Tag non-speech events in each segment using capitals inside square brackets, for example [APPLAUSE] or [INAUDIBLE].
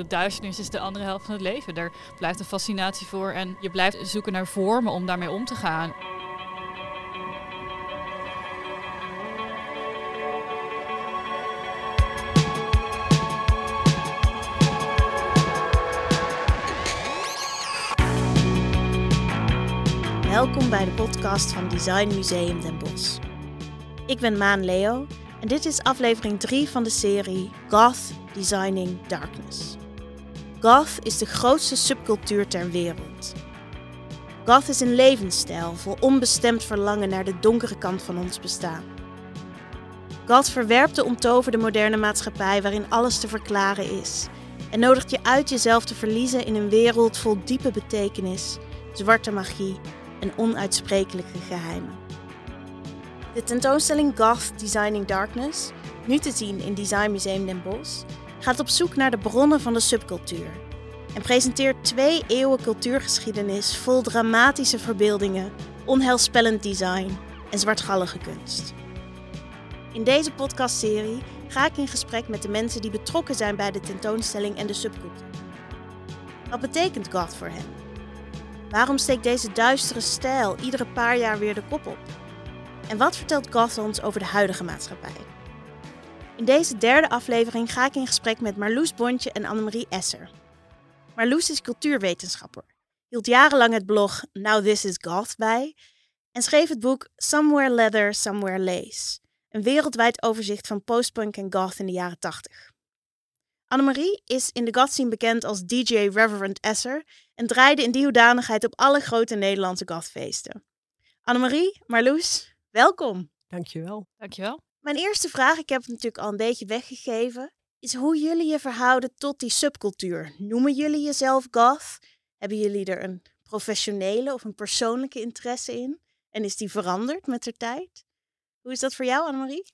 De duisternis is de andere helft van het leven. Daar blijft een fascinatie voor en je blijft zoeken naar vormen om daarmee om te gaan. Welkom bij de podcast van Design Museum Den Bosch. Ik ben Maan Leo en dit is aflevering 3 van de serie Goth Designing Darkness. Goth is de grootste subcultuur ter wereld. Goth is een levensstijl vol onbestemd verlangen naar de donkere kant van ons bestaan. Goth verwerpt de omtoverde moderne maatschappij waarin alles te verklaren is en nodigt je uit jezelf te verliezen in een wereld vol diepe betekenis, zwarte magie en onuitsprekelijke geheimen. De tentoonstelling Goth Designing Darkness, nu te zien in Design Museum Den Bosch, gaat op zoek naar de bronnen van de subcultuur en presenteert twee eeuwen cultuurgeschiedenis vol dramatische verbeeldingen, onheilspellend design en zwartgallige kunst. In deze podcastserie ga ik in gesprek met de mensen die betrokken zijn bij de tentoonstelling en de subcultuur. Wat betekent goth voor hen? Waarom steekt deze duistere stijl iedere paar jaar weer de kop op? En wat vertelt goth ons over de huidige maatschappij? In deze derde aflevering ga ik in gesprek met Marloes Bontje en Annemarie Esser. Marloes is cultuurwetenschapper, hield jarenlang het blog Now This Is Goth bij en schreef het boek Somewhere Leather, Somewhere Lace, een wereldwijd overzicht van postpunk en goth in de jaren 80. Annemarie is in de goth scene bekend als DJ Reverend Esser en draaide in die hoedanigheid op alle grote Nederlandse gothfeesten. Annemarie, Marloes, welkom. Dankjewel. Dankjewel. Mijn eerste vraag, ik heb het natuurlijk al een beetje weggegeven, is hoe jullie je verhouden tot die subcultuur. Noemen jullie jezelf goth? Hebben jullie er een professionele of een persoonlijke interesse in? En is die veranderd met de tijd? Hoe is dat voor jou, Annemarie?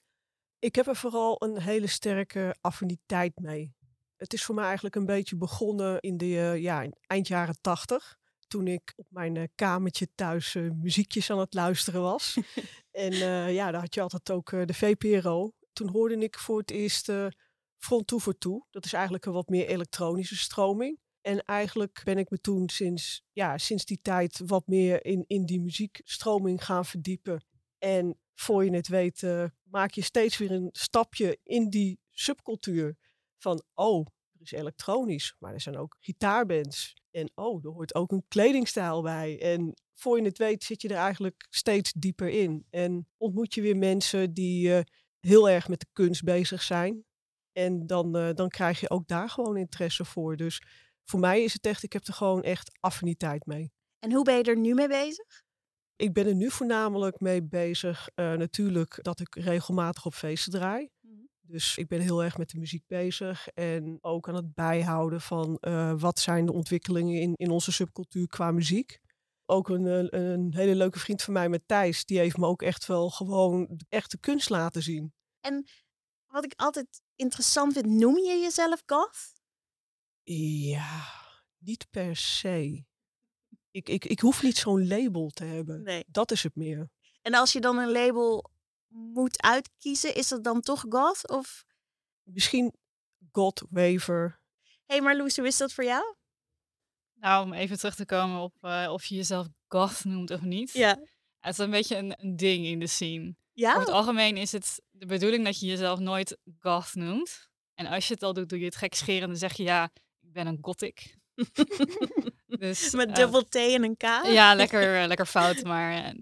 Ik heb er vooral een hele sterke affiniteit mee. Het is voor mij eigenlijk een beetje begonnen in de uh, ja, eind jaren tachtig. Toen ik op mijn uh, kamertje thuis uh, muziekjes aan het luisteren was. [LAUGHS] en ja, daar had je altijd ook de VPRO. Toen hoorde ik voor het eerst Front Toe voor Toe. Dat is eigenlijk een wat meer elektronische stroming. En eigenlijk ben ik me toen sinds, ja, sinds die tijd wat meer in, in die muziekstroming gaan verdiepen. En voor je het weet, maak je steeds weer een stapje in die subcultuur van, oh, er is elektronisch, maar er zijn ook gitaarbands. En oh, er hoort ook een kledingstijl bij. En voor je het weet zit je er eigenlijk steeds dieper in. En ontmoet je weer mensen die uh, heel erg met de kunst bezig zijn. En dan, uh, dan krijg je ook daar gewoon interesse voor. Dus voor mij is het echt, ik heb er gewoon echt affiniteit mee. En hoe ben je er nu mee bezig? Ik ben er nu voornamelijk mee bezig, uh, natuurlijk, dat ik regelmatig op feesten draai. Dus ik ben heel erg met de muziek bezig en ook aan het bijhouden van uh, wat zijn de ontwikkelingen in, in onze subcultuur qua muziek. Ook een, een, een, hele leuke vriend van mij met Thijs, die heeft me ook echt wel gewoon de echte kunst laten zien. En wat ik altijd interessant vind, noem je jezelf goth? Ja, niet per se. Ik, ik, ik hoef niet zo'n label te hebben. Nee. Dat is het meer. En als je dan een label moet uitkiezen, is dat dan toch goth? Of? Misschien God Waver. Hé, hey, maar Loes, hoe is dat voor jou? Nou, om even terug te komen op uh, of je jezelf goth noemt of niet. Ja. Het is een beetje een, een ding in de scene. Ja? Over het algemeen is het de bedoeling dat je jezelf nooit goth noemt. En als je het al doet, doe je het gekscherend en dan zeg je ja, ik ben een gothic. [LAUGHS] dus, Met uh, dubbel T en een K? Ja, lekker, uh, lekker fout, maar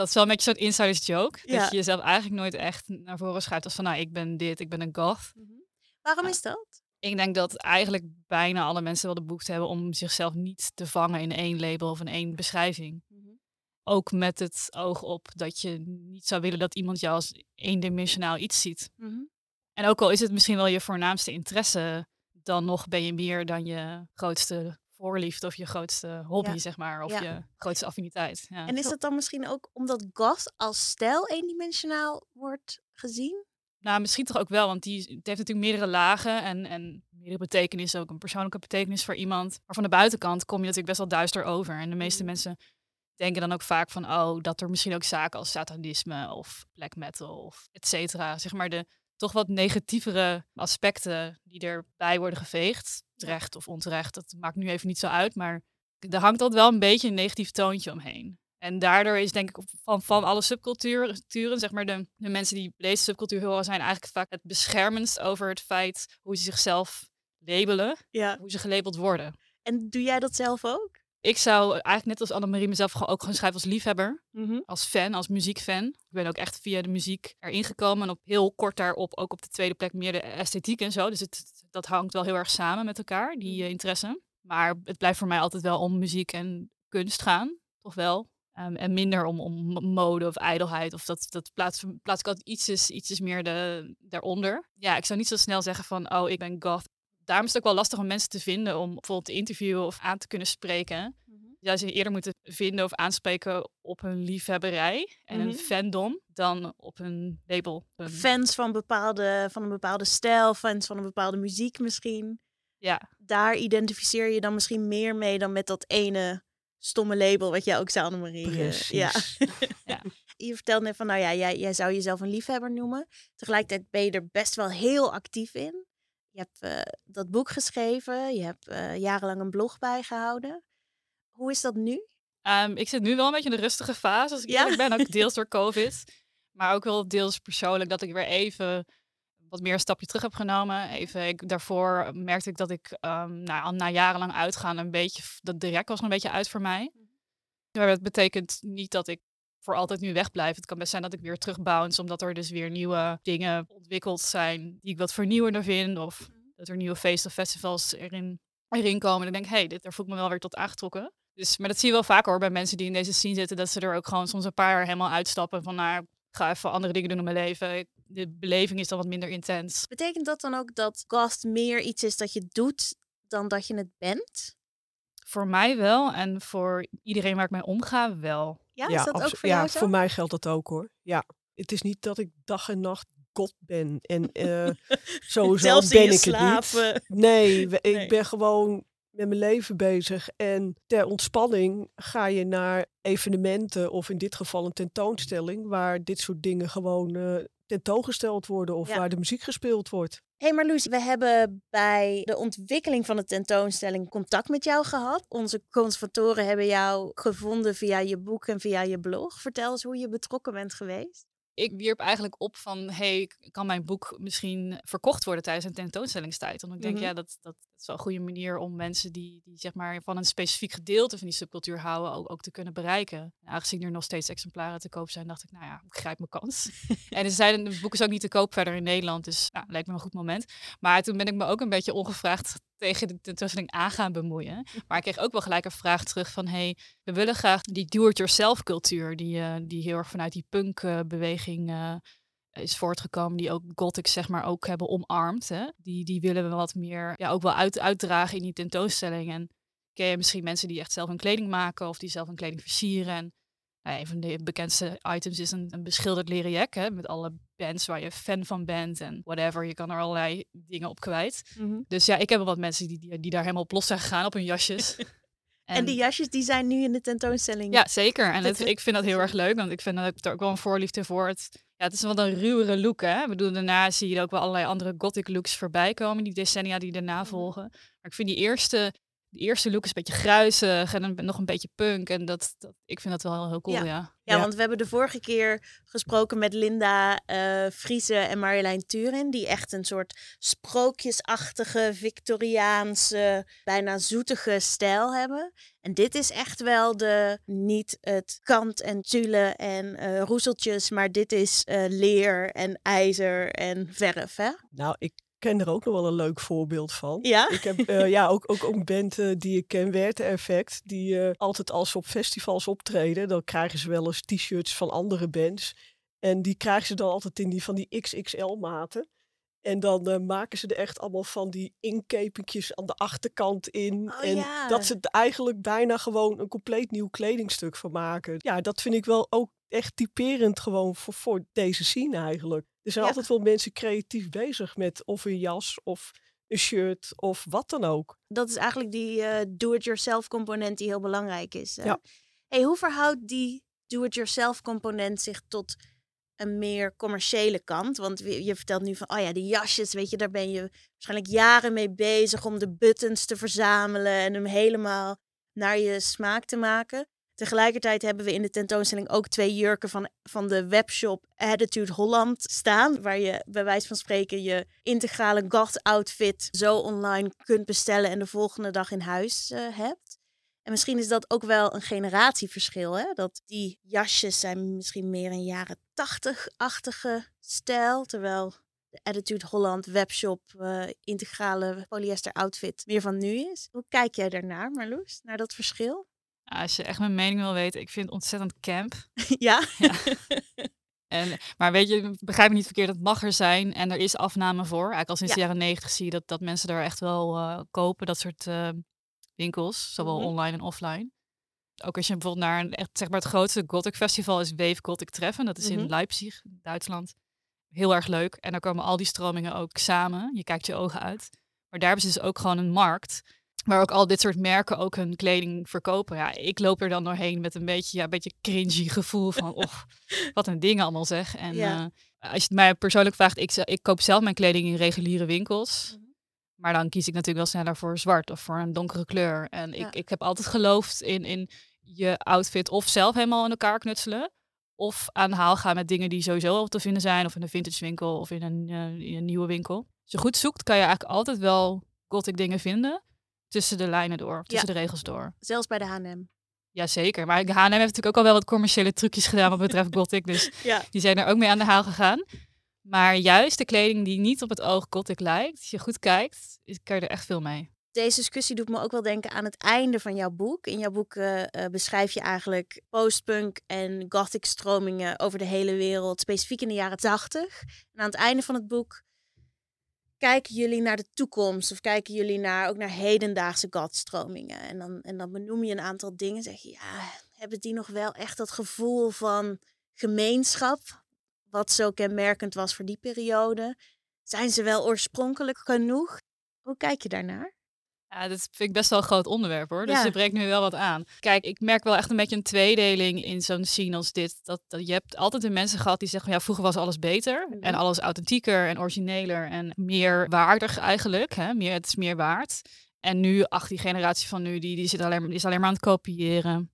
dat is wel een beetje zo'n insiders joke. Ja. Dat je jezelf eigenlijk nooit echt naar voren schuift als van nou, ik ben dit, ik ben een goth. Mm -hmm. Waarom is dat? Ik denk dat eigenlijk bijna alle mensen wel de behoefte hebben om zichzelf niet te vangen in één label of in één beschrijving. Mm -hmm. Ook met het oog op dat je niet zou willen dat iemand jou als eendimensionaal iets ziet. Mm -hmm. En ook al is het misschien wel je voornaamste interesse, dan nog ben je meer dan je grootste voorliefde of je grootste hobby, Ja. zeg maar. Of Ja. je grootste affiniteit. Ja. En is dat dan misschien ook omdat goth als stijl eendimensionaal wordt gezien? Nou, misschien toch ook wel, want die, het heeft natuurlijk meerdere lagen en, en meerdere betekenissen. Ook een persoonlijke betekenis voor iemand. Maar van de buitenkant kom je natuurlijk best wel duister over. En de meeste Mhm. mensen denken dan ook vaak van, oh, dat er misschien ook zaken als satanisme of black metal of et cetera. Zeg maar de toch wat negatievere aspecten die erbij worden geveegd. Terecht of onterecht, dat maakt nu even niet zo uit. Maar er hangt altijd wel een beetje een negatief toontje omheen. En daardoor is denk ik van, van alle subculturen, zeg maar de, de mensen die deze subcultuur horen, zijn eigenlijk vaak het beschermendst over het feit hoe ze zichzelf labelen, Ja. hoe ze gelabeld worden. En doe jij dat zelf ook? Ik zou eigenlijk net als Annemarie mezelf gewoon ook gewoon schrijven als liefhebber. Mhm. als fan, als muziekfan. Ik ben ook echt via de muziek erin gekomen. En op heel kort daarop ook op de tweede plek meer de esthetiek en zo. Dus het, dat hangt wel heel erg samen met elkaar, die eh, interesse. Maar het blijft voor mij altijd wel om muziek en kunst gaan, toch wel. Ehm, en minder om, om mode of ijdelheid. Of dat, dat plaats, plaats ik altijd ietsjes, ietsjes meer de, daaronder. Ja, ik zou niet zo snel zeggen van, oh, ik ben goth. Daarom is het ook wel lastig om mensen te vinden om bijvoorbeeld te interviewen of aan te kunnen spreken. Zou ze eerder moeten vinden of aanspreken op hun liefhebberij en Mhm. een fandom dan op een label. Fans van, bepaalde, van een bepaalde stijl, fans van een bepaalde muziek misschien. ja, Daar identificeer je dan misschien meer mee dan met dat ene stomme label wat jij ook zei, Annemarie. eh, Precies. ja. [LAUGHS] Ja. Je vertelt net van, nou ja, jij, jij zou jezelf een liefhebber noemen. Tegelijkertijd ben je er best wel heel actief in. Je hebt eh, dat boek geschreven, je hebt eh, jarenlang een blog bijgehouden. Hoe is dat nu? Ehm, ik zit nu wel een beetje in de rustige fase. Als ik Ja? eerlijk ben, ook [LAUGHS] deels door COVID. Maar ook wel deels persoonlijk dat ik weer even wat meer een stapje terug heb genomen. Even, ik, daarvoor merkte ik dat ik um, nou, na jarenlang uitgaan een beetje, dat de rek was een beetje uit voor mij. Maar dat betekent niet dat ik voor altijd nu wegblijf. Het kan best zijn dat ik weer terug bounce, omdat er dus weer nieuwe dingen ontwikkeld zijn die ik wat vernieuwender vind. Of dat er nieuwe feesten of festivals erin, erin komen. En ik denk, hé, hey, dit, daar voel ik me wel weer tot aangetrokken. Dus, maar dat zie je wel vaker hoor bij mensen die in deze scene zitten, dat ze er ook gewoon soms een paar jaar helemaal uitstappen van, nou, ik ga even andere dingen doen in mijn leven. De beleving is dan wat minder intens. Betekent dat dan ook dat gast meer iets is dat je doet dan dat je het bent? Voor mij wel en voor iedereen waar ik mee omga wel. Ja, is dat ook voor ja, jou zo? voor mij geldt dat ook hoor. Ja, het is niet dat ik dag en nacht God ben. En eh [LAUGHS] sowieso Zelfs in ben je ik slaap. het niet. Nee, we- [LAUGHS] Nee. ik ben gewoon met mijn leven bezig. En ter ontspanning ga je naar evenementen of in dit geval een tentoonstelling waar dit soort dingen gewoon eh, tentoongesteld worden of Ja. waar de muziek gespeeld wordt. Hé hey Marloes, we hebben bij de ontwikkeling van de tentoonstelling contact met jou gehad. Onze conservatoren hebben jou gevonden via je boek en via je blog. Vertel eens hoe je betrokken bent geweest. Ik wierp eigenlijk op van, hey, kan mijn boek misschien verkocht worden tijdens een tentoonstellingstijd? Want ik denk, Mhm. ja, dat, dat is wel een goede manier om mensen die, die zeg maar van een specifiek gedeelte van die subcultuur houden, ook, ook te kunnen bereiken. En aangezien er nog steeds exemplaren te koop zijn, dacht ik, nou ja, ik grijp mijn kans. [LAUGHS] en er zijn, het boek is ook niet te koop verder in Nederland, dus nou, lijkt me een goed moment. Maar toen ben ik me ook een beetje ongevraagd tegen de tentoonstelling aan gaan bemoeien. Maar ik kreeg ook wel gelijk een vraag terug van, hey, we willen graag die do-it-yourself cultuur, die, eh, die heel erg vanuit die punk-beweging eh, is voortgekomen, die ook gothic zeg maar ook hebben omarmd. Hè? Die, die willen we wat meer ja, ook wel uit, uitdragen in die tentoonstelling. En ken je misschien mensen die echt zelf hun kleding maken of die zelf hun kleding versieren. En nou, een van de bekendste items is een, een beschilderd leren jack, hè, met alle bands waar je fan van bent en whatever. Je kan er allerlei dingen op kwijt. Dus ja, ik heb wel wat mensen die, die, die daar helemaal op los zijn gegaan op hun jasjes. [LAUGHS] En, die jasjes die zijn nu in de tentoonstelling. Ja, zeker. En het, ik vind dat heel erg leuk, want ik vind dat ik er ook wel een voorliefde voor. Het, ja, het is wel een ruwere look, hè. Ik bedoel, daarna zie je ook wel allerlei andere gothic looks voorbij komen, die decennia die daarna volgen. Maar ik vind die eerste, die eerste look is een beetje gruizig en een, nog een beetje punk. En dat, dat, ik vind dat wel heel cool, Ja. ja. Ja, Ja. want we hebben de vorige keer gesproken met Linda eh Friese en Marjolein Turin, die echt een soort sprookjesachtige, Victoriaanse, bijna zoetige stijl hebben. En dit is echt wel de, niet het kant en tulle en eh, roezeltjes, maar dit is eh, leer en ijzer en verf, hè? Nou, ik ken er ook nog wel een leuk voorbeeld van. Ja? Ik heb eh, ja, ook, ook, een band die ik ken, Werte Effect. Die eh, altijd als ze op festivals optreden, dan krijgen ze wel eens t-shirts van andere bands. En die krijgen ze dan altijd in die van die XXL-maten. En dan eh, maken ze er echt allemaal van die inkepingjes aan de achterkant in. Oh, en ja. dat ze er eigenlijk bijna gewoon een compleet nieuw kledingstuk van maken. Ja, dat vind ik wel ook echt typerend gewoon voor, voor deze scene eigenlijk. Er zijn Ja. altijd wel mensen creatief bezig met of een jas of een shirt of wat dan ook. Dat is eigenlijk die eh, do-it-yourself component die heel belangrijk is. hè? Ja. Hey, hoe verhoudt die do-it-yourself component zich tot een meer commerciële kant. Want je vertelt nu van, oh ja, die jasjes, weet je, daar ben je waarschijnlijk jaren mee bezig om de buttons te verzamelen en hem helemaal naar je smaak te maken. Tegelijkertijd hebben we in de tentoonstelling ook twee jurken van, van de webshop Attitude Holland staan. Waar je bij wijze van spreken je integrale goth outfit zo online kunt bestellen en de volgende dag in huis uh, hebt. En misschien is dat ook wel een generatieverschil. Hè? Dat die jasjes zijn misschien meer een jaren tachtig-achtige stijl. Terwijl de Attitude Holland webshop uh, integrale polyester outfit meer van nu is. Hoe kijk jij daarnaar, Marloes? Naar dat verschil? Als je echt mijn mening wil weten, ik vind het ontzettend camp. [LAUGHS] ja? ja. [LAUGHS] En, maar weet je, begrijp me niet verkeerd, het mag er zijn en er is afname voor. Eigenlijk al sinds de jaren negentig zie je dat, dat mensen daar echt wel uh, kopen, dat soort uh, winkels, zowel mm -hmm. online en offline. Ook als je bijvoorbeeld naar een, echt, zeg maar het grootste Gothic festival is Wave Gothic Treffen. Dat is mm -hmm. in mhm. Leipzig, Duitsland. Heel erg leuk. En daar komen al die stromingen ook samen. Je kijkt je ogen uit. Maar daar hebben ze dus ook gewoon een markt Waar ook al dit soort merken ook hun kleding verkopen. Ja, ik loop er dan doorheen met een beetje, ja, een beetje cringy gevoel van, oh, [LAUGHS] wat een ding allemaal zeg. En ja. uh, als je het mij persoonlijk vraagt, ik, ik koop zelf mijn kleding in reguliere winkels. Mm -hmm. Maar dan kies ik natuurlijk wel sneller voor zwart of voor een donkere kleur. En ja. ik, ik heb altijd geloofd in, in je outfit of zelf helemaal in elkaar knutselen. Of aan de haal gaan met dingen die sowieso al te vinden zijn. Of in een vintage winkel of in een, uh, in een nieuwe winkel. Als je goed zoekt, kan je eigenlijk altijd wel gothic dingen vinden tussen de lijnen door, tussen ja. de regels door. Zelfs bij de H&M. Jazeker, maar de H&M heeft natuurlijk ook al wel wat commerciële trucjes gedaan wat betreft gothic, dus [LAUGHS] ja. die zijn er ook mee aan de haal gegaan. Maar juist de kleding die niet op het oog gothic lijkt, als je goed kijkt, kan je er echt veel mee. Deze discussie doet me ook wel denken aan het einde van jouw boek. In jouw boek uh, uh, beschrijf je eigenlijk postpunk en gothic stromingen over de hele wereld, specifiek in de jaren tachtig. En aan het einde van het boek kijken jullie naar de toekomst of kijken jullie naar, ook naar hedendaagse godstromingen? En dan, en dan benoem je een aantal dingen. Zeg je, ja, hebben die nog wel echt dat gevoel van gemeenschap, wat zo kenmerkend was voor die periode? Zijn ze wel oorspronkelijk genoeg? Hoe kijk je daarnaar? Ja, dat vind ik best wel een groot onderwerp hoor. Dus ja. je breekt nu wel wat aan. Kijk, ik merk wel echt een beetje een tweedeling in zo'n scene als dit. Dat, dat je hebt altijd de mensen gehad die zeggen, ja, vroeger was alles beter. Mm -hmm. En alles authentieker en origineler en meer waardig eigenlijk. Hè? Meer, het is meer waard. En nu, ach, die generatie van nu, die, die, zit alleen, die is alleen maar aan het kopiëren.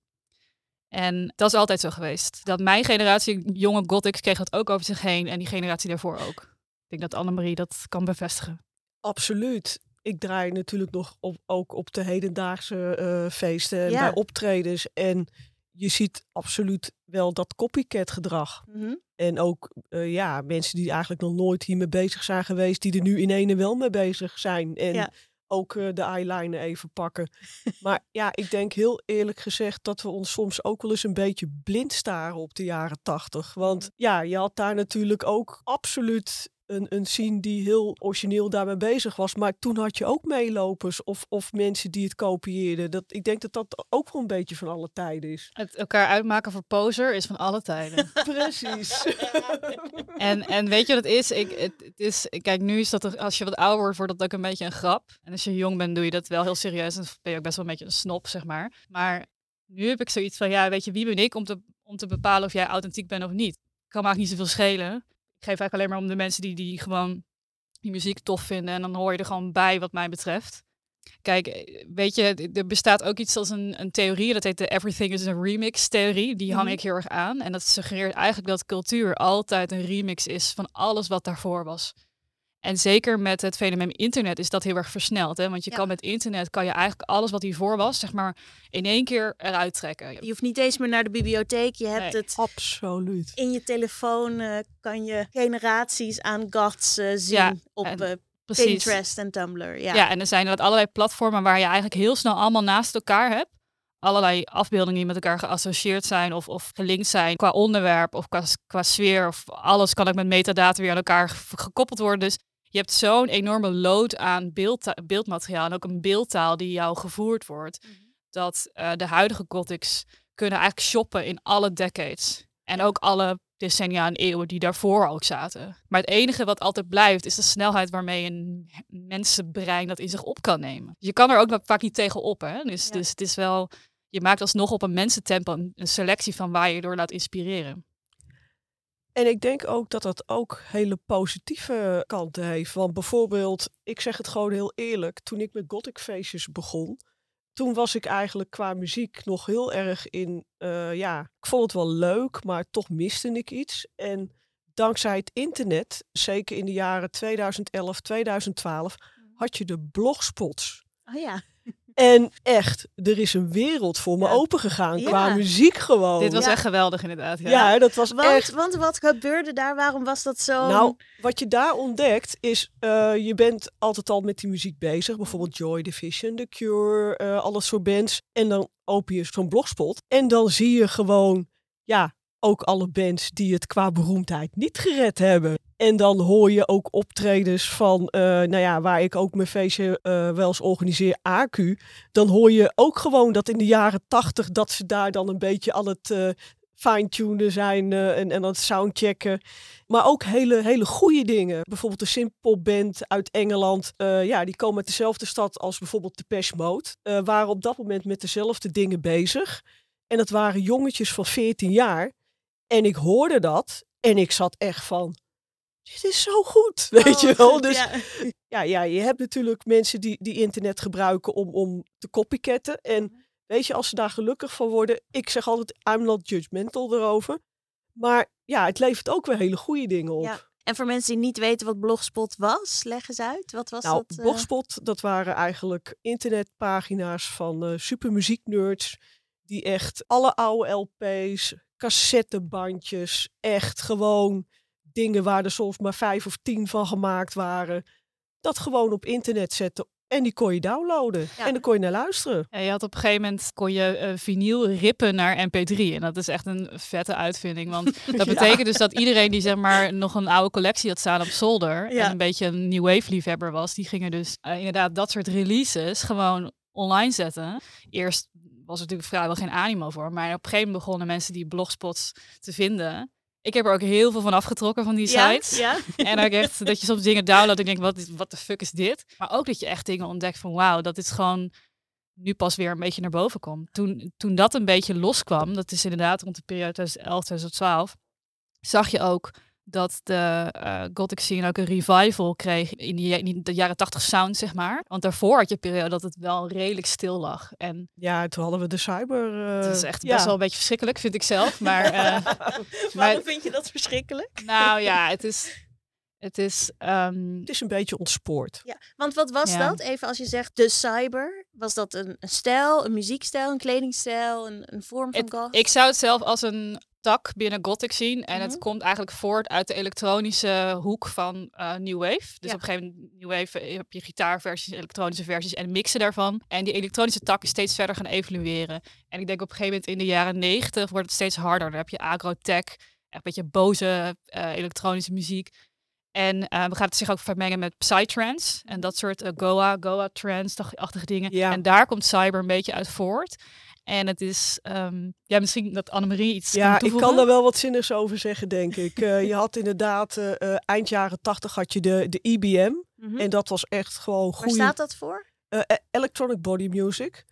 En dat is altijd zo geweest. Dat mijn generatie, jonge gothics, kreeg dat ook over zich heen. En die generatie daarvoor ook. Ik denk dat Annemarie dat kan bevestigen. Absoluut ik draai natuurlijk nog op, ook op de hedendaagse uh, feesten en ja. bij optredens. En je ziet absoluut wel dat copycat gedrag. Mm -hmm. En ook uh, ja, mensen die eigenlijk nog nooit hiermee bezig zijn geweest, die er nu in ene wel mee bezig zijn. En ja. ook uh, de eyeliner even pakken. [LAUGHS] maar ja, ik denk heel eerlijk gezegd dat we ons soms ook wel eens een beetje blind staren op de jaren tachtig. Want Mhm. ja, je had daar natuurlijk ook absoluut een, een scene die heel origineel daarmee bezig was. Maar toen had je ook meelopers of, of mensen die het kopieerden. Dat, ik denk dat dat ook wel een beetje van alle tijden is. Het elkaar uitmaken voor poser is van alle tijden. [LAUGHS] Precies. [LAUGHS] en, en weet je wat het is? Ik, het, het is? Kijk, nu is dat er, als je wat ouder wordt, wordt dat ook een beetje een grap. En als je jong bent, doe je dat wel heel serieus. En dan ben je ook best wel een beetje een snop, zeg maar. Maar nu heb ik zoiets van, ja, weet je, wie ben ik om te, om te bepalen of jij authentiek bent of niet? Kan me eigenlijk niet zoveel schelen eigenlijk alleen maar om de mensen die, die gewoon die muziek tof vinden. En dan hoor je er gewoon bij wat mij betreft. Kijk, weet je, er bestaat ook iets als een, een theorie, dat heet de Everything is a Remix theorie. Die hang Mhm. ik heel erg aan. En dat suggereert eigenlijk dat cultuur altijd een remix is van alles wat daarvoor was. En zeker met het fenomeen internet is dat heel erg versneld. Hè? Want je Ja. kan met internet kan je eigenlijk alles wat hiervoor was, zeg maar, in één keer eruit trekken. Je hoeft niet eens meer naar de bibliotheek. Je hebt Nee. het Absoluut. in je telefoon. eh, kan je generaties aan goths eh, zien Ja, op en eh, Precies. Pinterest en Tumblr. Ja. Ja. en er zijn inderdaad allerlei platformen waar je eigenlijk heel snel allemaal naast elkaar hebt. Allerlei afbeeldingen die met elkaar geassocieerd zijn of, of gelinkt zijn qua onderwerp of qua, qua sfeer. Of alles kan ook met metadata weer aan elkaar ge- gekoppeld worden. Dus je hebt zo'n enorme load aan beeldta- beeldmateriaal en ook een beeldtaal die jou gevoerd wordt. Mhm. Dat eh, de huidige gothics kunnen eigenlijk shoppen in alle decades. En ook alle decennia en eeuwen die daarvoor ook zaten. Maar het enige wat altijd blijft is de snelheid waarmee een mensenbrein dat in zich op kan nemen. Je kan er ook vaak niet tegen op. Hè? Dus, Ja. dus het is wel, je maakt alsnog op een mensentempo een, selectie van waar je door laat inspireren. En ik denk ook dat dat ook hele positieve kanten heeft. Want bijvoorbeeld, ik zeg het gewoon heel eerlijk, toen ik met gothic feestjes begon, toen was ik eigenlijk qua muziek nog heel erg in, uh, ja, ik vond het wel leuk, maar toch miste ik iets. En dankzij het internet, zeker in de jaren 2011, 2012, had je de blogspots. Oh ja. En echt, er is een wereld voor me ja. opengegaan qua muziek gewoon. Dit was echt geweldig inderdaad. Ja, ja dat was want, echt... Want wat gebeurde daar? Waarom was dat zo? Nou, wat je daar ontdekt is, uh, je bent altijd al met die muziek bezig. Bijvoorbeeld Joy Division, The Cure, uh, alle soort bands. En dan open je zo'n blogspot. En dan zie je gewoon, ja, ook alle bands die het qua beroemdheid niet gered hebben. En dan hoor je ook optredens van, uh, nou ja, waar ik ook mijn feestje uh, wel eens organiseer, AQ. Dan hoor je ook gewoon dat in de jaren tachtig dat ze daar dan een beetje aan het uh, fine-tunen zijn en, en aan het soundchecken. Maar ook hele, hele goede dingen. Bijvoorbeeld de Simple Band uit Engeland. ja, die komen uit dezelfde stad als bijvoorbeeld de Pesh Mode. waren op dat moment met dezelfde dingen bezig. En dat waren jongetjes van 14 jaar. En ik hoorde dat en ik zat echt van, dit is zo goed, [LAUGHS] weet oh, je wel. [LAUGHS] Dus ja. ja. Ja, je hebt natuurlijk mensen die, die internet gebruiken om, om te copycatten. En mhm. weet je, als ze daar gelukkig van worden, ik zeg altijd, I'm not judgmental erover. Maar ja, het levert ook weer hele goede dingen op. Ja. En voor mensen die niet weten wat Blogspot was, leg eens uit. Wat was nou, dat? Uh... Blogspot, dat waren eigenlijk internetpagina's van uh, supermuzieknerds. Die echt alle oude LP's, cassettebandjes, echt gewoon dingen waar er soms maar vijf of tien van gemaakt waren. Dat gewoon op internet zetten en die kon je downloaden. En dan kon je naar luisteren. Ja, je had op een gegeven moment kon je uh, vinyl rippen naar MP3. En dat is echt een vette uitvinding. Want [LAUGHS] dat betekent dus dat iedereen die zeg maar nog een oude collectie had staan op zolder. En een beetje een new wave liefhebber was. Die gingen dus uh, inderdaad dat soort releases gewoon online zetten. Eerst was er natuurlijk vrijwel geen animo voor. Maar op een gegeven moment begonnen mensen die blogspots te vinden. Ik heb er ook heel veel van afgetrokken van die sites. Ja, [LAUGHS] En ook echt dat je soms dingen downloadt en denk, wat, wat de fuck is dit? Maar ook dat je echt dingen ontdekt van, wauw, dat is gewoon nu pas weer een beetje naar boven komt. Toen, toen dat een beetje loskwam, dat is inderdaad rond de periode 2011, 2012, zag je ook dat de uh, gothic scene ook een revival kreeg in, die, in de jaren 80 sound, zeg maar. Want daarvoor had je een periode dat het wel redelijk stil lag. En ja, toen hadden we de cyber... Uh, het is echt best wel een beetje verschrikkelijk, vind ik zelf. Maar, [LAUGHS] uh, Waarom vind je dat verschrikkelijk? Nou ja, het is... Het is, um... het is een beetje ontspoord. Ja, want wat was ja. dat? Even als je zegt de cyber. Was dat een, een stijl, een muziekstijl, een kledingstijl, een, een vorm van goth? Ik zou het zelf als een tak binnen Gothic zien. En het mhm. komt eigenlijk voort uit de elektronische hoek van uh, New Wave. Dus op een gegeven moment, New Wave, eh, heb je gitaarversies, elektronische versies en mixen daarvan. En die elektronische tak is steeds verder gaan evolueren. En ik denk op een gegeven moment in de jaren negentig wordt het steeds harder. Dan heb je agrotech, echt een beetje boze uh, elektronische muziek. En uh, we gaan het zich ook vermengen met psytrance en dat soort uh, Goa, Goa trance-achtige dingen. Ja. En daar komt cyber een beetje uit voort. En het is, um, ja, misschien dat Annemarie iets Ja, ik kan daar wel wat zinnigs over zeggen, denk ik. Uh, je had inderdaad, uh, uh, eind jaren tachtig had je de, de IBM. Mm -hmm. En dat was echt gewoon goed. Waar staat dat voor? E-, Electronic Body Music.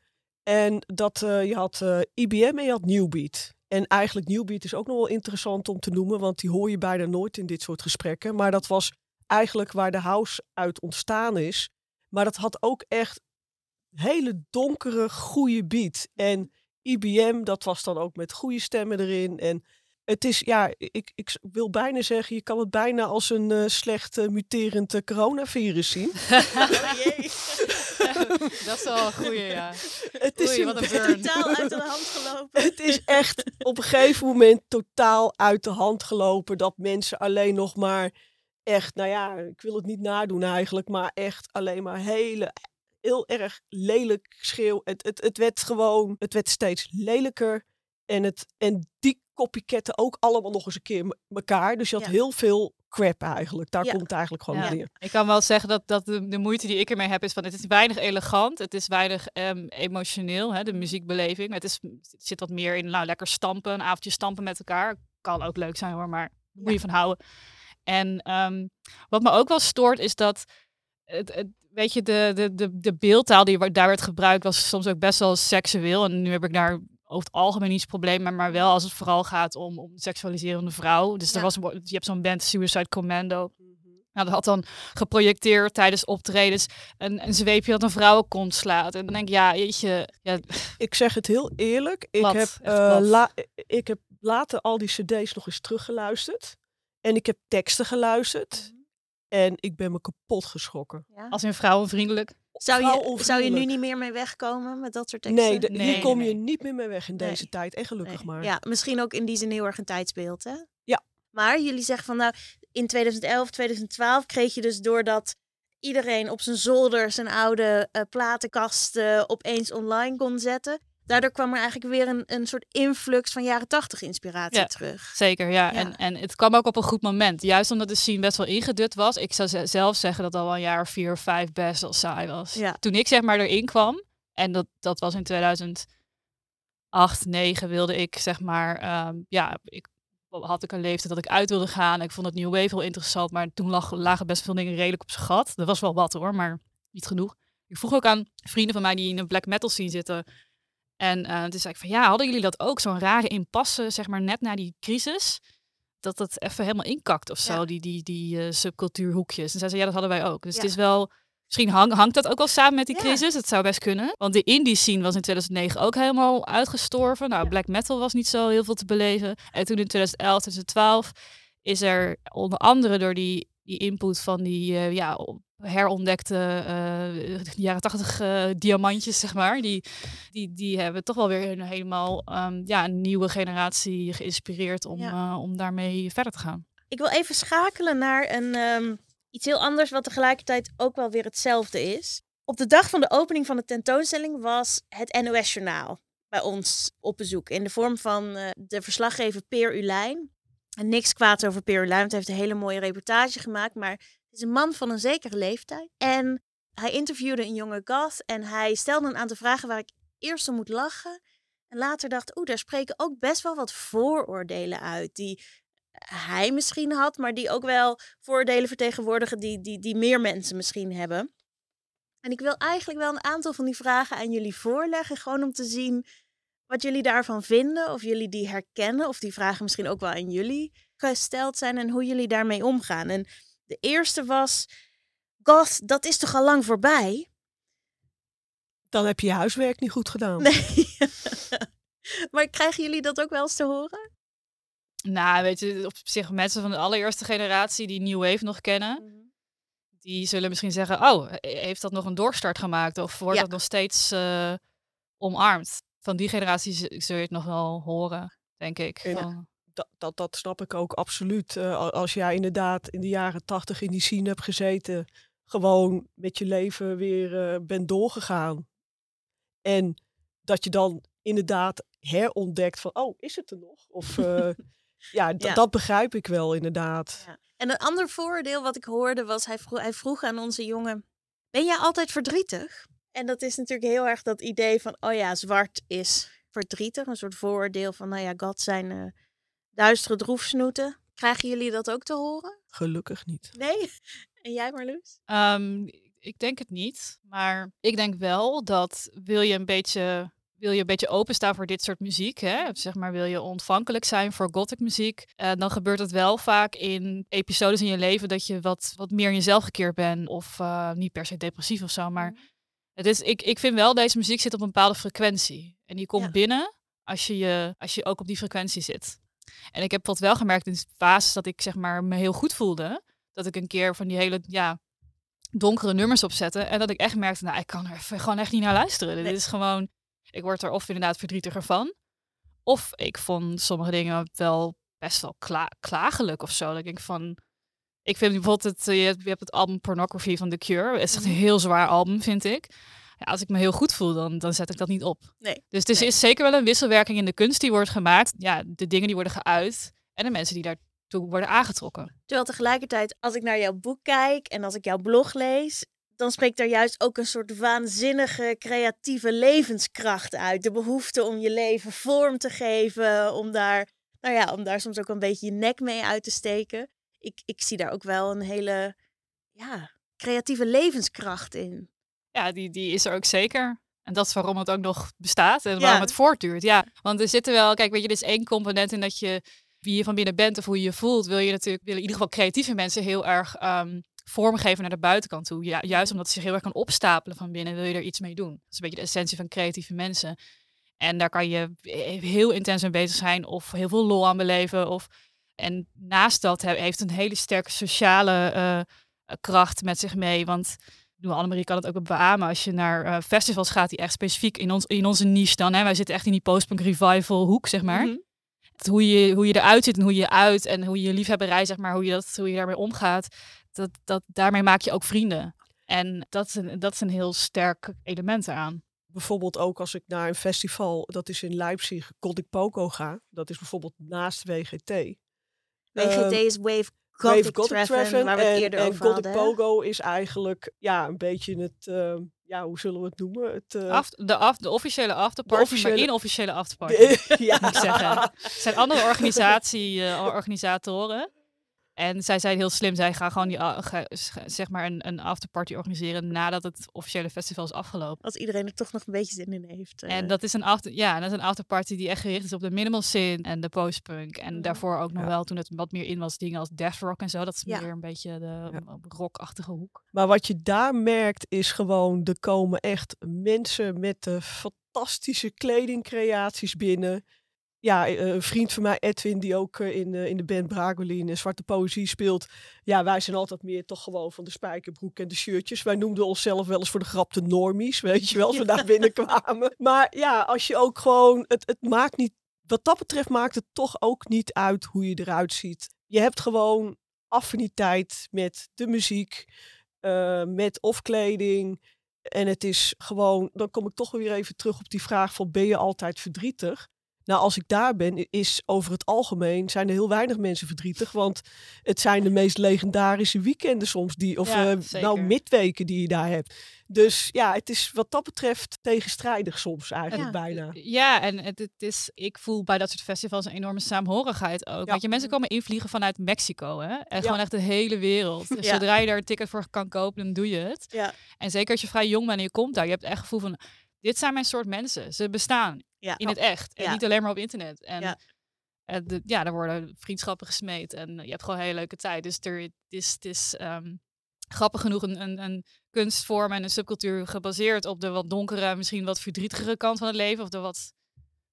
En dat, je had IBM en je had Newbeat. En eigenlijk Newbeat is ook nog wel interessant om te noemen, want die hoor je bijna nooit in dit soort gesprekken. Maar dat was eigenlijk waar de house uit ontstaan is. Maar dat had ook echt hele donkere, goede beat. En IBM, dat was dan ook met goede stemmen erin. En het is, ja, ik, ik wil bijna zeggen, je kan het bijna als een uh, slecht uh, muterend uh, coronavirus zien. oh [LAUGHS] jee. dat is wel een goeie, ja. Het is Oei, wat een burn. totaal uit de hand gelopen. Het is echt op een gegeven moment totaal uit de hand gelopen. Dat mensen alleen nog maar echt, nou ja, ik wil het niet nadoen eigenlijk, maar echt alleen maar hele heel erg lelijk schreeuw. Het, het, het werd gewoon, het werd steeds lelijker. En, het, en die copycatten ook allemaal nog eens een keer elkaar. Dus je had heel veel crap eigenlijk. Daar komt het eigenlijk gewoon ja. neer. Ik kan wel zeggen dat, dat de, de, moeite die ik ermee heb is van het is weinig elegant. Het is weinig um, emotioneel, hè, de muziekbeleving. Het, is, het zit wat meer in nou, lekker stampen, een avondje stampen met elkaar. Kan ook leuk zijn hoor, maar moet je van houden. En um, wat me ook wel stoort is dat het, het, weet je, de, de, de, de beeldtaal die daar werd gebruikt was soms ook best wel seksueel. En nu heb ik daar over het algemeen niet het probleem, maar, maar wel als het vooral gaat om, om seksualiserende vrouw. Dus er was, je hebt zo'n band Suicide Commando. Nou, dat had dan geprojecteerd tijdens optredens een, een zweepje dat een vrouwenkont slaat. En dan denk ik, ja, je, ja. Ik zeg het heel eerlijk. Ik, heb, uh, ik heb later al die cd's nog eens teruggeluisterd. En ik heb teksten geluisterd. En ik ben me kapot geschrokken. Ja? Als in vrouwenvriendelijk. Zou je, zou je nu niet meer mee wegkomen met dat soort teksten? Nee, de, hier kom je niet meer mee weg in deze tijd. En gelukkig maar. Ja, misschien ook in die zin heel erg een tijdsbeeld, hè? Ja. Maar jullie zeggen van nou, in 2011, 2012 kreeg je dus doordat iedereen op zijn zolder zijn oude uh, platenkast opeens online kon zetten daardoor kwam er eigenlijk weer een, een soort influx van jaren tachtig inspiratie ja, terug. Zeker, ja. En, en het kwam ook op een goed moment. Juist omdat de scene best wel ingedut was. Ik zou zelf zeggen dat al een jaar of vier of vijf best wel saai was. Ja. Toen ik zeg maar erin kwam, en dat, dat was in 2008, 9 wilde ik zeg maar, um, ja, ik had ik een leeftijd dat ik uit wilde gaan. Ik vond het New Wave heel interessant, maar toen lag, lagen best veel dingen redelijk op zijn gat. Dat was wel wat hoor, maar niet genoeg. Ik vroeg ook aan vrienden van mij die in een black metal scene zitten, en uh, toen zei ik van ja, hadden jullie dat ook? Zo'n rare impasse, zeg maar, net na die crisis? Dat dat even helemaal inkakt of zo, die, die, die uh, subcultuurhoekjes. En zij zei ja, dat hadden wij ook. Dus het is wel, misschien hang, hangt dat ook wel samen met die crisis. Het zou best kunnen. Want de indie scene was in 2009 ook helemaal uitgestorven. Nou, black metal was niet zo heel veel te beleven. En toen in 2011, 2012 is er onder andere door die, die input van die uh, ja, herontdekte uh, jaren tachtig uh, diamantjes, zeg maar. Die, die, die hebben toch wel weer een helemaal um, ja, een nieuwe generatie geïnspireerd om, uh, om daarmee verder te gaan. Ik wil even schakelen naar een, um, iets heel anders, wat tegelijkertijd ook wel weer hetzelfde is. Op de dag van de opening van de tentoonstelling was het NOS-journaal bij ons op bezoek. In de vorm van de verslaggever Peer Ulijn. En niks kwaad over Peer Ulijn, want hij heeft een hele mooie reportage gemaakt. Maar is een man van een zekere leeftijd. En hij interviewde een jonge goth en hij stelde een aantal vragen waar ik eerst om moet lachen. En later dacht, oeh, daar spreken ook best wel wat vooroordelen uit. Die hij misschien had, maar die ook wel vooroordelen vertegenwoordigen die, die, die meer mensen misschien hebben. En ik wil eigenlijk wel een aantal van die vragen aan jullie voorleggen, gewoon om te zien wat jullie daarvan vinden, of jullie die herkennen, of die vragen misschien ook wel aan jullie gesteld zijn en hoe jullie daarmee omgaan. En de eerste was, goth, dat is toch al lang voorbij? Dan heb je je huiswerk niet goed gedaan. Nee. [LAUGHS] maar krijgen jullie dat ook wel eens te horen? Nou, weet je, op zich mensen van de allereerste generatie die New Wave nog kennen, mhm. die zullen misschien zeggen, oh, heeft dat nog een doorstart gemaakt? Of wordt dat nog steeds uh, omarmd? Van die generatie zul je het nog wel horen, denk ik. Van, dat, dat, dat snap ik ook absoluut. Uh, als jij inderdaad in de jaren tachtig in die scene hebt gezeten, gewoon met je leven weer uh, bent doorgegaan. En dat je dan inderdaad herontdekt van, oh, is het er nog? Of [LAUGHS] uh, ja, dat begrijp ik wel inderdaad. Ja. En een ander voordeel wat ik hoorde was, hij vroeg, hij vroeg aan onze jongen, ben jij altijd verdrietig? En dat is natuurlijk heel erg dat idee van, oh ja, zwart is verdrietig. Een soort vooroordeel van, nou ja, God zijn duistere droefsnoeten. Krijgen jullie dat ook te horen? Gelukkig niet. Nee? [LAUGHS] En jij Marloes? Um, ik denk het niet. Maar ik denk wel dat wil je een beetje, wil je een beetje openstaan voor dit soort muziek, hè? Mhm. zeg maar wil je ontvankelijk zijn voor gothic muziek, uh, dan gebeurt het wel vaak in episodes in je leven dat je wat, wat meer in jezelf gekeerd bent of uh, niet per se depressief of zo, maar mhm. het is, ik, ik vind wel deze muziek zit op een bepaalde frequentie en die komt binnen als je, je, als je ook op die frequentie zit. En ik heb tot wel gemerkt in fases dat ik zeg maar me heel goed voelde. Dat ik een keer van die hele ja, donkere nummers opzette. En dat ik echt merkte, nou, ik kan er gewoon echt niet naar luisteren. Dit is gewoon, ik word er of inderdaad verdrietiger van. Of ik vond sommige dingen wel best wel kla klagelijk of zo. Dat ik denk van, ik vind bijvoorbeeld het, je hebt het album Pornography van The Cure. Het is echt een mhm. heel zwaar album, vind ik ja, als ik me heel goed voel, dan, dan zet ik dat niet op. Nee. Dus het is zeker wel een wisselwerking in de kunst die wordt gemaakt. Ja, de dingen die worden geuit en de mensen die daartoe worden aangetrokken. Terwijl tegelijkertijd, als ik naar jouw boek kijk en als ik jouw blog lees, dan spreekt daar juist ook een soort waanzinnige creatieve levenskracht uit. De behoefte om je leven vorm te geven, om daar, nou ja, om daar soms ook een beetje je nek mee uit te steken. Ik, ik zie daar ook wel een hele ja, creatieve levenskracht in ja, die, die is er ook zeker. En dat is waarom het ook nog bestaat en waarom het voortduurt. Ja, want er zitten wel, kijk, weet je, er is één component in dat je wie je van binnen bent of hoe je je voelt, wil je natuurlijk, willen in ieder geval creatieve mensen heel erg um, vormgeven naar de buitenkant toe. Ja, juist omdat ze zich heel erg kan opstapelen van binnen, wil je er iets mee doen. Dat is een beetje de essentie van creatieve mensen. En daar kan je heel intens mee bezig zijn of heel veel lol aan beleven. Of... En naast dat heeft een hele sterke sociale uh, kracht met zich mee. Want Annemarie kan het ook beamen. Als je naar uh, festivals gaat die echt specifiek in, ons, in onze niche dan. Hè, wij zitten echt in die postpunk revival hoek, zeg maar. Mm hoe, je, hoe je eruit ziet en hoe je uit en hoe je liefhebberij, zeg maar, hoe je, dat, hoe je daarmee omgaat. Dat, dat, daarmee maak je ook vrienden. En dat is een, dat is een heel sterk element eraan bijvoorbeeld ook als ik naar een festival, dat is in Leipzig, Gothic Poco ga. Dat is bijvoorbeeld naast WGT. WGT is Wave Gothic, Gothic Treffen, waar we het eerder en over Gothic Pogo is eigenlijk ja, een beetje het, uh, ja, hoe zullen we het noemen? Het, uh, de, af, de officiële afterparty, de officiële... maar inofficiële afterparty. [LAUGHS] ja. Moet ik zeggen. Het zijn andere organisatie, uh, organisatoren. En zij zijn heel slim. Zij gaan gewoon die, zeg maar een, een afterparty organiseren nadat het officiële festival is afgelopen. Als iedereen er toch nog een beetje zin in heeft. En eh. dat is een, after, ja, dat is een afterparty die echt gericht is op de minimal sin en de postpunk. En daarvoor ook nog wel toen het wat meer in was dingen als death rock en zo. Dat is meer een beetje de ja. rockachtige hoek. Maar wat je daar merkt is gewoon, er komen echt mensen met de fantastische kledingcreaties binnen ja, eh, een vriend van mij, Edwin, die ook eh, in, in de band Bragolin en Zwarte Poëzie speelt. Ja, wij zijn altijd meer toch gewoon van de spijkerbroek en de shirtjes. Wij noemden onszelf wel eens voor de grap de normies, weet je wel, als we daar binnenkwamen. [LAUGHS] Maar ja, als je ook gewoon, het, het maakt niet, wat dat betreft maakt het toch ook niet uit hoe je eruit ziet. Je hebt gewoon affiniteit met de muziek, uh, met of kleding. En het is gewoon, dan kom ik toch weer even terug op die vraag van ben je altijd verdrietig? Nou, als ik daar ben, is over het algemeen zijn er heel weinig mensen verdrietig. Want het zijn de meest legendarische weekenden soms, die, of ja, uh, nou midweken die je daar hebt. Dus ja, het is wat dat betreft tegenstrijdig soms eigenlijk bijna. Ja, en het, het, is, ik voel bij dat soort festivals een enorme saamhorigheid ook. Want je, mensen komen invliegen vanuit Mexico, hè? En gewoon echt de hele wereld. Dus zodra je daar een ticket voor kan kopen, dan doe je het. Ja. En zeker als je vrij jong bent en je komt daar, je hebt echt het gevoel van dit zijn mijn soort mensen. Ze bestaan in het echt. En niet alleen maar op internet. En ja. de, ja, er worden vriendschappen gesmeed. En je hebt gewoon een hele leuke tijd. Dus er, het is, het is um, grappig genoeg een, een, een, kunstvorm en een subcultuur gebaseerd op de wat donkere, misschien wat verdrietigere kant van het leven. Of de wat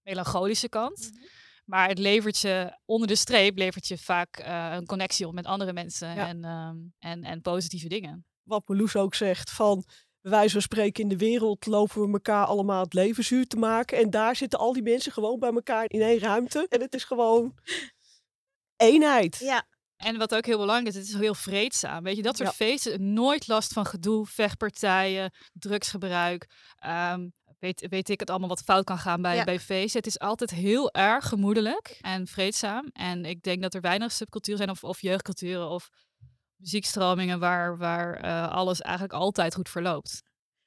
melancholische kant. Mhm. Maar het levert je onder de streep levert je vaak uh, een connectie op met andere mensen en, um, en, en positieve dingen. Wat Meloes ook zegt van wij zo spreken in de wereld lopen we elkaar allemaal het leven zuur te maken. En daar zitten al die mensen gewoon bij elkaar in één ruimte. En het is gewoon [LAUGHS] eenheid. Ja. En wat ook heel belangrijk is, het is heel vreedzaam. Weet je, dat soort feesten, nooit last van gedoe, vechtpartijen, drugsgebruik. Ehm, weet, weet ik het allemaal wat fout kan gaan bij, bij feesten. Het is altijd heel erg gemoedelijk en vreedzaam. En ik denk dat er weinig subcultuur zijn of, of jeugdculturen of muziekstromingen waar, waar uh, alles eigenlijk altijd goed verloopt.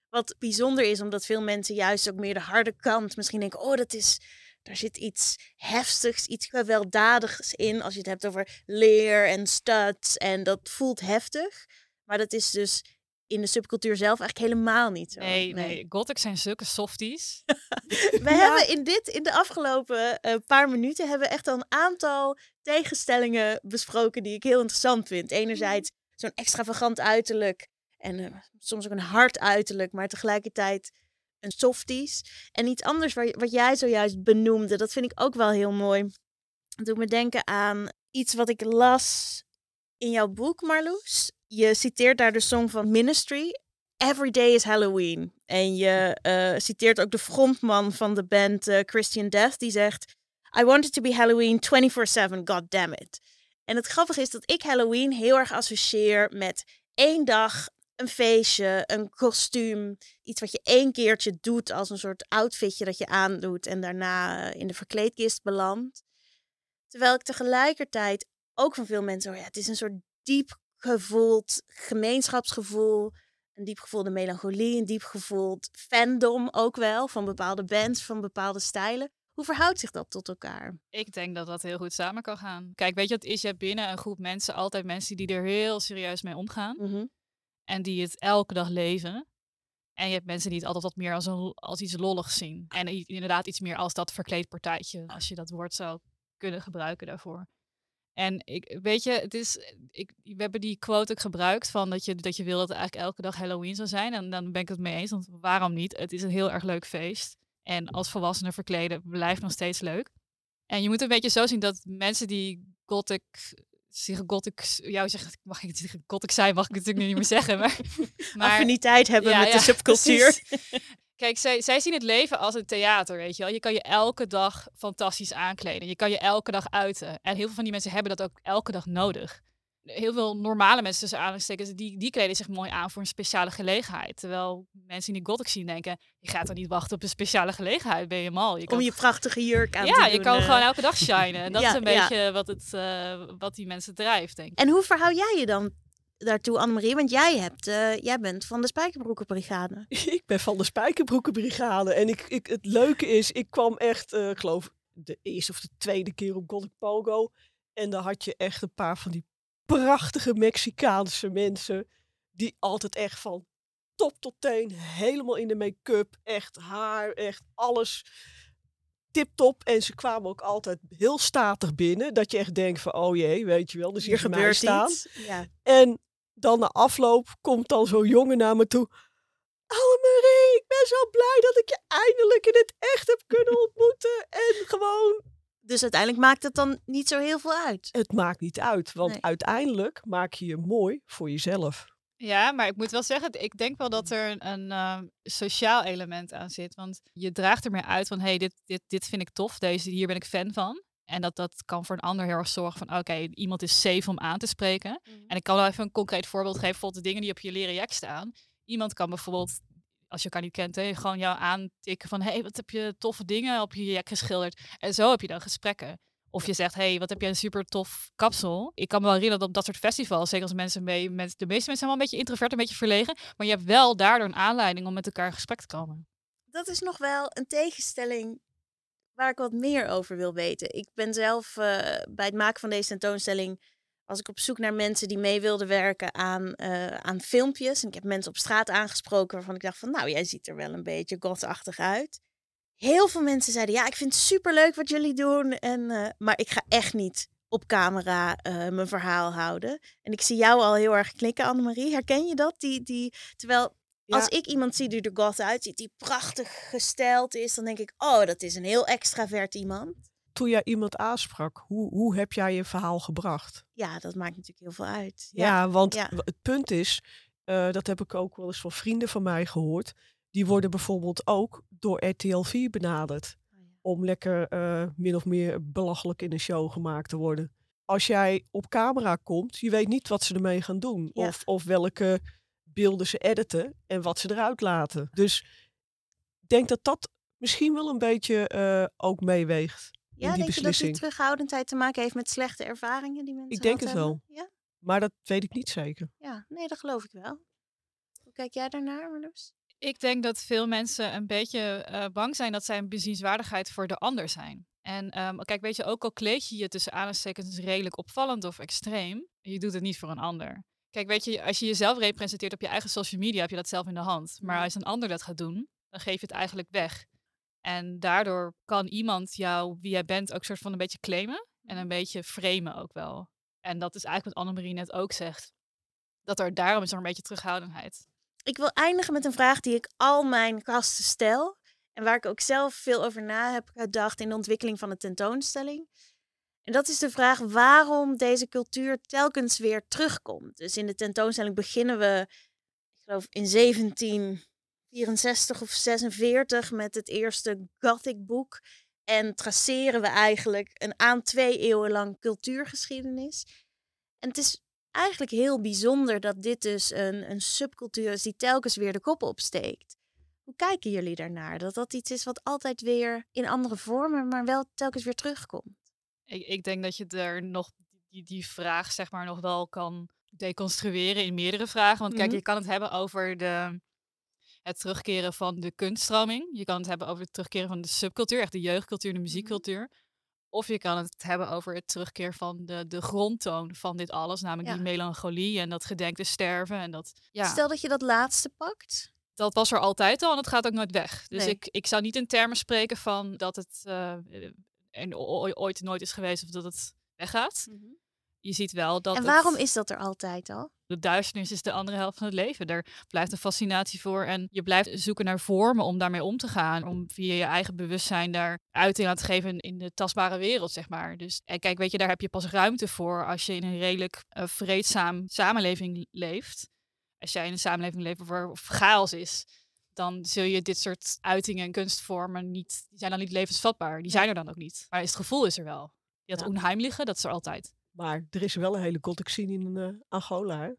Wat bijzonder is, omdat veel mensen juist ook meer de harde kant misschien denken, oh, dat is, daar zit iets heftigs, iets gewelddadigs in. Als je het hebt over leer en studs en dat voelt heftig. Maar dat is dus in de subcultuur zelf eigenlijk helemaal niet zo. Nee, nee. nee. Gothic zijn zulke softies. [LAUGHS] [LAUGHS] we hebben in dit, in de afgelopen uh, paar minuten, hebben we echt al een aantal tegenstellingen besproken die ik heel interessant vind. Enerzijds mhm. zo'n extravagant uiterlijk en uh, soms ook een hard uiterlijk, maar tegelijkertijd een softies. En iets anders waar, wat jij zojuist benoemde, dat vind ik ook wel heel mooi. Dat doet me denken aan iets wat ik las in jouw boek, Marloes je citeert daar de song van Ministry. Every Day is Halloween. En je uh, citeert ook de frontman van de band uh, Christian Death. Die zegt: I want it to be Halloween 24-7, god damn it. En het grappige is dat ik Halloween heel erg associeer met één dag, een feestje, een kostuum. Iets wat je één keertje doet als een soort outfitje dat je aandoet en daarna in de verkleedkist belandt. Terwijl ik tegelijkertijd ook van veel mensen ja, het is een soort diep gevoeld gemeenschapsgevoel, een diep gevoelde melancholie, een diep gevoeld fandom ook wel van bepaalde bands, van bepaalde stijlen. Hoe verhoudt zich dat tot elkaar? Ik denk dat dat heel goed samen kan gaan. Kijk, weet je wat is? Je binnen een groep mensen altijd mensen die er heel serieus mee omgaan. Mhm. En die het elke dag leven. En je hebt mensen die het altijd wat meer als, een, als iets lolligs zien. En inderdaad iets meer als dat verkleedpartijtje, als je dat woord zou kunnen gebruiken daarvoor. En ik, weet je, het is, ik, we hebben die quote ook gebruikt van dat je, dat je wil dat het eigenlijk elke dag Halloween zou zijn. En dan ben ik het mee eens, want waarom niet? Het is een heel erg leuk feest. En als volwassenen verkleden blijft nog steeds leuk. En je moet een beetje zo zien dat mensen die gothic zich gothic, jou zeggen, mag ik zeggen gothic zijn, mag ik natuurlijk nu niet meer zeggen. Maar, [LAUGHS] [LAUGHS] maar affiniteit hebben met de subcultuur. Kijk, zij, zij zien het leven als een theater, weet je wel. Je kan je elke dag fantastisch aankleden. Je kan je elke dag uiten. En heel veel van die mensen hebben dat ook elke dag nodig. Heel veel normale mensen tussen aanstekens, die, die kleden zich mooi aan voor een speciale gelegenheid. Terwijl mensen die gothic zien denken, je gaat er niet wachten op een speciale gelegenheid, ben je mal. Je kan... Om je prachtige jurk aan ja, te doen. Ja, je kan gewoon elke dag shinen. En [LAUGHS] dat is een beetje wat, het, uh, wat die mensen drijft, denk ik. En hoe verhoud jij je dan daartoe, Annemarie? Want jij, hebt, uh, jij bent van de Spijkerbroekenbrigade. [LAUGHS] ik ben van de Spijkerbroekenbrigade. En ik, ik, het leuke is, ik kwam echt, uh, ik geloof, de eerste of de tweede keer op Gothic Pogo. En dan had je echt een paar van die prachtige Mexicaanse mensen. Die altijd echt van top tot teen, helemaal in de make-up. Echt haar, echt alles tip-top. En ze kwamen ook altijd heel statig binnen. Dat je echt denkt van, oh jee, weet je wel. Dus hier gebeurt staan. Iets. Ja. En dan na afloop komt dan zo'n jongen naar me toe. Annemarie, ik ben zo blij dat ik je eindelijk in het echt heb kunnen ontmoeten. En gewoon... Dus uiteindelijk maakt het dan niet zo heel veel uit? Het maakt niet uit, want uiteindelijk maak je je mooi voor jezelf. Ja, maar ik moet wel zeggen, ik denk wel dat er een, een uh, sociaal element aan zit. Want je draagt er meer uit van, hé, hey, dit, dit, dit vind ik tof, deze, hier ben ik fan van. En dat, dat kan voor een ander heel erg zorgen van, oké, iemand is safe om aan te spreken. Mhm. En ik kan wel even een concreet voorbeeld geven, bijvoorbeeld de dingen die op je leren jack staan. Iemand kan bijvoorbeeld, als je elkaar niet kent, hè, gewoon jou aantikken van, hé, hey, wat heb je toffe dingen op je jack geschilderd. En zo heb je dan gesprekken. Of je zegt, hey, wat heb jij een super tof kapsel. Ik kan me wel herinneren dat op dat soort festivals, zeker als mensen mee, met, de meeste mensen zijn wel een beetje introvert, een beetje verlegen. Maar je hebt wel daardoor een aanleiding om met elkaar in gesprek te komen. Dat is nog wel een tegenstelling waar ik wat meer over wil weten. Ik ben zelf uh, bij het maken van deze tentoonstelling was ik op zoek naar mensen die mee wilden werken aan, uh, aan filmpjes. En ik heb mensen op straat aangesproken waarvan ik dacht van, nou, jij ziet er wel een beetje gothachtig uit heel veel mensen zeiden: Ja, ik vind het super leuk wat jullie doen. En, uh, maar ik ga echt niet op camera uh, mijn verhaal houden. En ik zie jou al heel erg knikken, Annemarie. Herken je dat? Die, die, terwijl als ik iemand zie die er goth uitziet, die prachtig gesteld is, dan denk ik: Oh, dat is een heel extravert iemand. Toen jij iemand aansprak, hoe, hoe heb jij je verhaal gebracht? Ja, dat maakt natuurlijk heel veel uit. Ja, ja want het punt is, uh, dat heb ik ook wel eens van vrienden van mij gehoord die worden bijvoorbeeld ook door RTL 4 benaderd. Oh, om lekker uh, min of meer belachelijk in een show gemaakt te worden. Als jij op camera komt, je weet niet wat ze ermee gaan doen. Of, of welke beelden ze editen en wat ze eruit laten. Dus ik denk dat dat misschien wel een beetje uh, ook meeweegt. Ja, denk beslissing. je dat die terughoudendheid te maken heeft met slechte ervaringen die mensen Ik denk het hebben? wel. Ja? Maar dat weet ik niet zeker. Ja, nee, dat geloof ik wel. Hoe kijk jij daarnaar, Marloes? Ik denk dat veel mensen een beetje uh, bang zijn dat zij een bezienswaardigheid voor de ander zijn. En um, kijk, weet je, ook al kleed je je tussen aanstekens redelijk opvallend of extreem, je doet het niet voor een ander. Kijk, weet je, als je jezelf representeert op je eigen social media, heb je dat zelf in de hand. Maar als een ander dat gaat doen, dan geef je het eigenlijk weg. En daardoor kan iemand jou, wie jij bent, ook soort van een beetje claimen en een beetje framen ook wel. En dat is eigenlijk wat Annemarie net ook zegt. Dat er daarom is er een beetje terughoudendheid. Ik wil eindigen met een vraag die ik al mijn gasten stel. En waar ik ook zelf veel over na heb gedacht in de ontwikkeling van de tentoonstelling. En dat is de vraag waarom deze cultuur telkens weer terugkomt. Dus in de tentoonstelling beginnen we, ik geloof in 1764 of 46 met het eerste Gothic boek. En traceren we eigenlijk een aan twee eeuwen lang cultuurgeschiedenis. En het is eigenlijk heel bijzonder dat dit dus een, een subcultuur is die telkens weer de kop opsteekt. Hoe kijken jullie daarnaar? Dat dat iets is wat altijd weer in andere vormen, maar wel telkens weer terugkomt? Ik, ik denk dat je er nog die, die vraag zeg maar nog wel kan deconstrueren in meerdere vragen. Want kijk, mhm. je kan het hebben over de, het terugkeren van de kunststroming. Je kan het hebben over het terugkeren van de subcultuur, echt de jeugdcultuur, de mhm. muziekcultuur. Of je kan het hebben over het terugkeer van de, de grondtoon van dit alles. Namelijk die melancholie en dat gedenkte sterven. En dat, ja. Stel dat je dat laatste pakt. dat was er altijd al en dat gaat ook nooit weg. Dus Nee. ik, ik zou niet in termen spreken van dat het eh, en ooit nooit is geweest of dat het weggaat. Je ziet wel dat En het- waarom is dat er altijd al? de duisternis is de andere helft van het leven. Daar blijft een fascinatie voor. En je blijft zoeken naar vormen om daarmee om te gaan. Om via je eigen bewustzijn daar uiting aan te geven in- de tastbare wereld, zeg maar. Dus en kijk, weet je, daar heb je pas ruimte voor als je in een redelijk eh, vreedzaam samenleving leeft. Als jij in een samenleving leeft waar chaos is, dan zul je dit soort uitingen en kunstvormen niet, die zijn dan niet levensvatbaar. Die zijn er dan ook niet. Maar het gevoel is er wel. Had Ja. onheimliche, dat is er altijd. Maar er is wel een hele gothic scene in eh, Angola. Hè?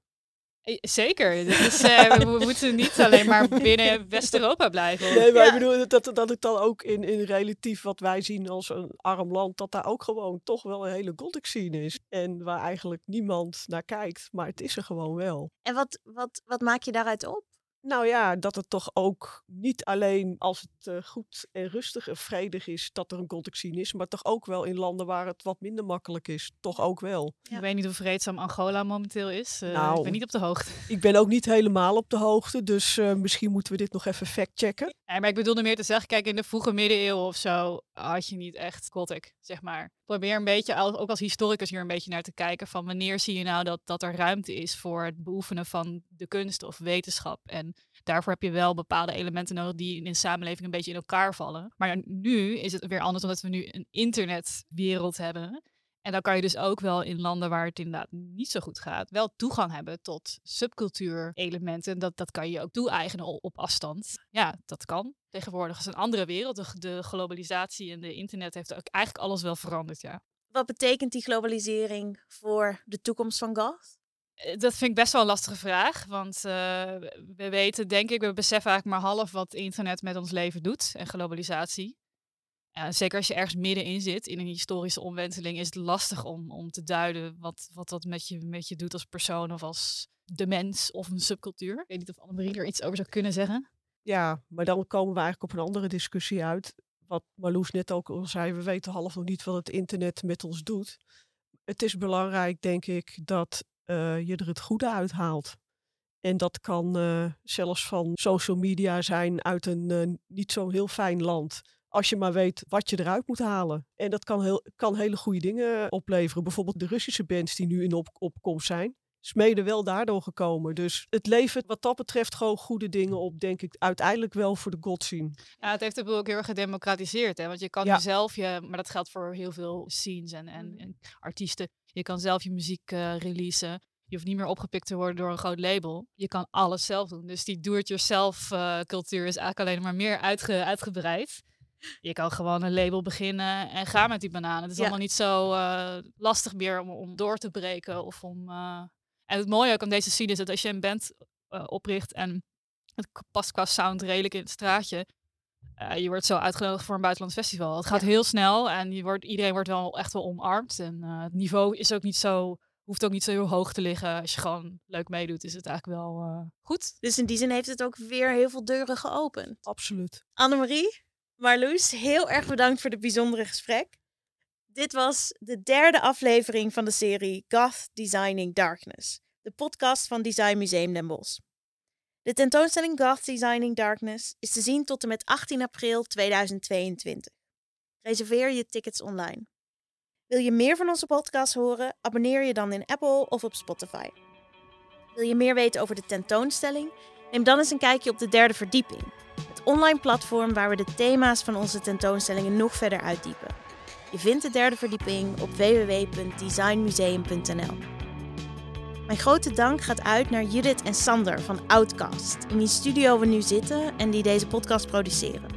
Eh, Zeker. Eh, we, we moeten niet alleen maar binnen West-Europa blijven. Nee, maar Ja. ik bedoel dat, dat het dan ook in, in relatief wat wij zien als een arm land, dat daar ook gewoon toch wel een hele gothic scene is. En waar eigenlijk niemand naar kijkt, maar het is er gewoon wel. En wat, wat, wat maak je daaruit op? Nou ja, dat het toch ook niet alleen als het eh, goed en rustig en vredig is, dat er een scene is, maar toch ook wel in landen waar het wat minder makkelijk is, toch ook wel. Ja. Ik weet niet hoe vreedzaam Angola momenteel is. Eh, Nou. Ik ben niet op de hoogte. [LAUGHS] Ik ben ook niet helemaal op de hoogte, dus eh, misschien moeten we dit nog even factchecken. Nee, maar ik bedoelde meer te zeggen, kijk, in de vroege middeleeuwen of zo had je niet echt gothic, zeg maar. Probeer een beetje, ook als historicus hier een beetje naar te kijken van wanneer zie je nou dat, dat er ruimte is voor het beoefenen van de kunst of wetenschap. En daarvoor heb je wel bepaalde elementen nodig die in samenleving een beetje in elkaar vallen. Maar nu is het weer anders omdat we nu een internetwereld hebben. En dan kan je dus ook wel in landen waar het inderdaad niet zo goed gaat, wel toegang hebben tot subcultuurelementen. Dat, dat kan je ook toe-eigenen op afstand. Ja, dat kan. Tegenwoordig is een andere wereld. De, globalisatie en de internet heeft ook eigenlijk alles wel veranderd, ja. Wat betekent die globalisering voor de toekomst van goth? Eh, Dat vind ik best wel een lastige vraag. Want eh, we weten, denk ik, we beseffen eigenlijk maar half wat internet met ons leven doet en globalisatie. Zeker als je ergens middenin zit in een historische omwenteling, is het lastig om, om te duiden wat, wat dat met je, met je doet als persoon of als de mens of een subcultuur. Ik weet niet of Annemarie er iets over zou kunnen zeggen. Ja, maar dan komen we eigenlijk op een andere discussie uit. Wat Marloes net ook al zei, we weten half nog niet wat het internet met ons doet. Het is belangrijk, denk ik, dat eh, je er het goede uithaalt. En dat kan eh, zelfs van social media zijn uit een eh, niet zo heel fijn land. Als je maar weet wat je eruit moet halen. En dat kan, heel, kan hele goede dingen opleveren. Bijvoorbeeld de Russische bands die nu in op, opkomst zijn. Smeden wel daardoor gekomen. Dus het levert wat dat betreft gewoon goede dingen op, denk ik, uiteindelijk wel voor de god zien. Ja, het heeft boel ook heel erg gedemocratiseerd. Hè? Want je kan Ja. zelf je, maar dat geldt voor heel veel scenes en, en, en artiesten. Je kan zelf je muziek eh, releasen. Je hoeft niet meer opgepikt te worden door een groot label. Je kan alles zelf doen. Dus die do-it-yourself eh, cultuur is eigenlijk alleen maar meer uitge- uitgebreid. Je kan gewoon een label beginnen en ga met die bananen. Het is Ja. allemaal niet zo eh, lastig meer om, om door te breken. Of om, En het mooie ook aan deze scene is dat als je een band eh, opricht en het past qua sound redelijk in het straatje. eh, je wordt zo uitgenodigd voor een buitenlands festival. Het gaat heel snel en je wordt, iedereen wordt wel echt wel omarmd. En eh, het niveau is ook niet zo, hoeft ook niet zo heel hoog te liggen. Als je gewoon leuk meedoet, is het eigenlijk wel eh, goed. Dus in die zin heeft het ook weer heel veel deuren geopend. Absoluut. Annemarie, Marloes, heel erg bedankt voor dit bijzondere gesprek. Dit was de derde aflevering van de serie Goth Designing Darkness, de podcast van Design Museum Den Bosch. De tentoonstelling Goth Designing Darkness is te zien tot en met 18 april 2022. Reserveer je tickets online. Wil je meer van onze podcast horen? Abonneer je dan in Apple of op Spotify. Wil je meer weten over de tentoonstelling? Neem dan eens een kijkje op de derde verdieping het online platform waar we de thema's van onze tentoonstellingen nog verder uitdiepen. Je vindt de derde verdieping op www.designmuseum.nl. Mijn grote dank gaat uit naar Judith en Sander van Outcast, in wie studio we nu zitten en die deze podcast produceren.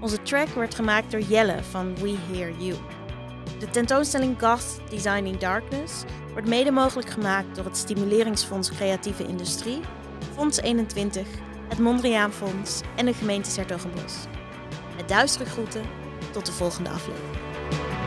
Onze track werd gemaakt door Jelle van We Hear You. De tentoonstelling Goth Designing Darkness wordt mede mogelijk gemaakt door het Stimuleringsfonds Creatieve Industrie, Fonds 21 het Mondriaan Fonds en de gemeente Sertogenbos. Met duistere groeten, tot de volgende aflevering. thank you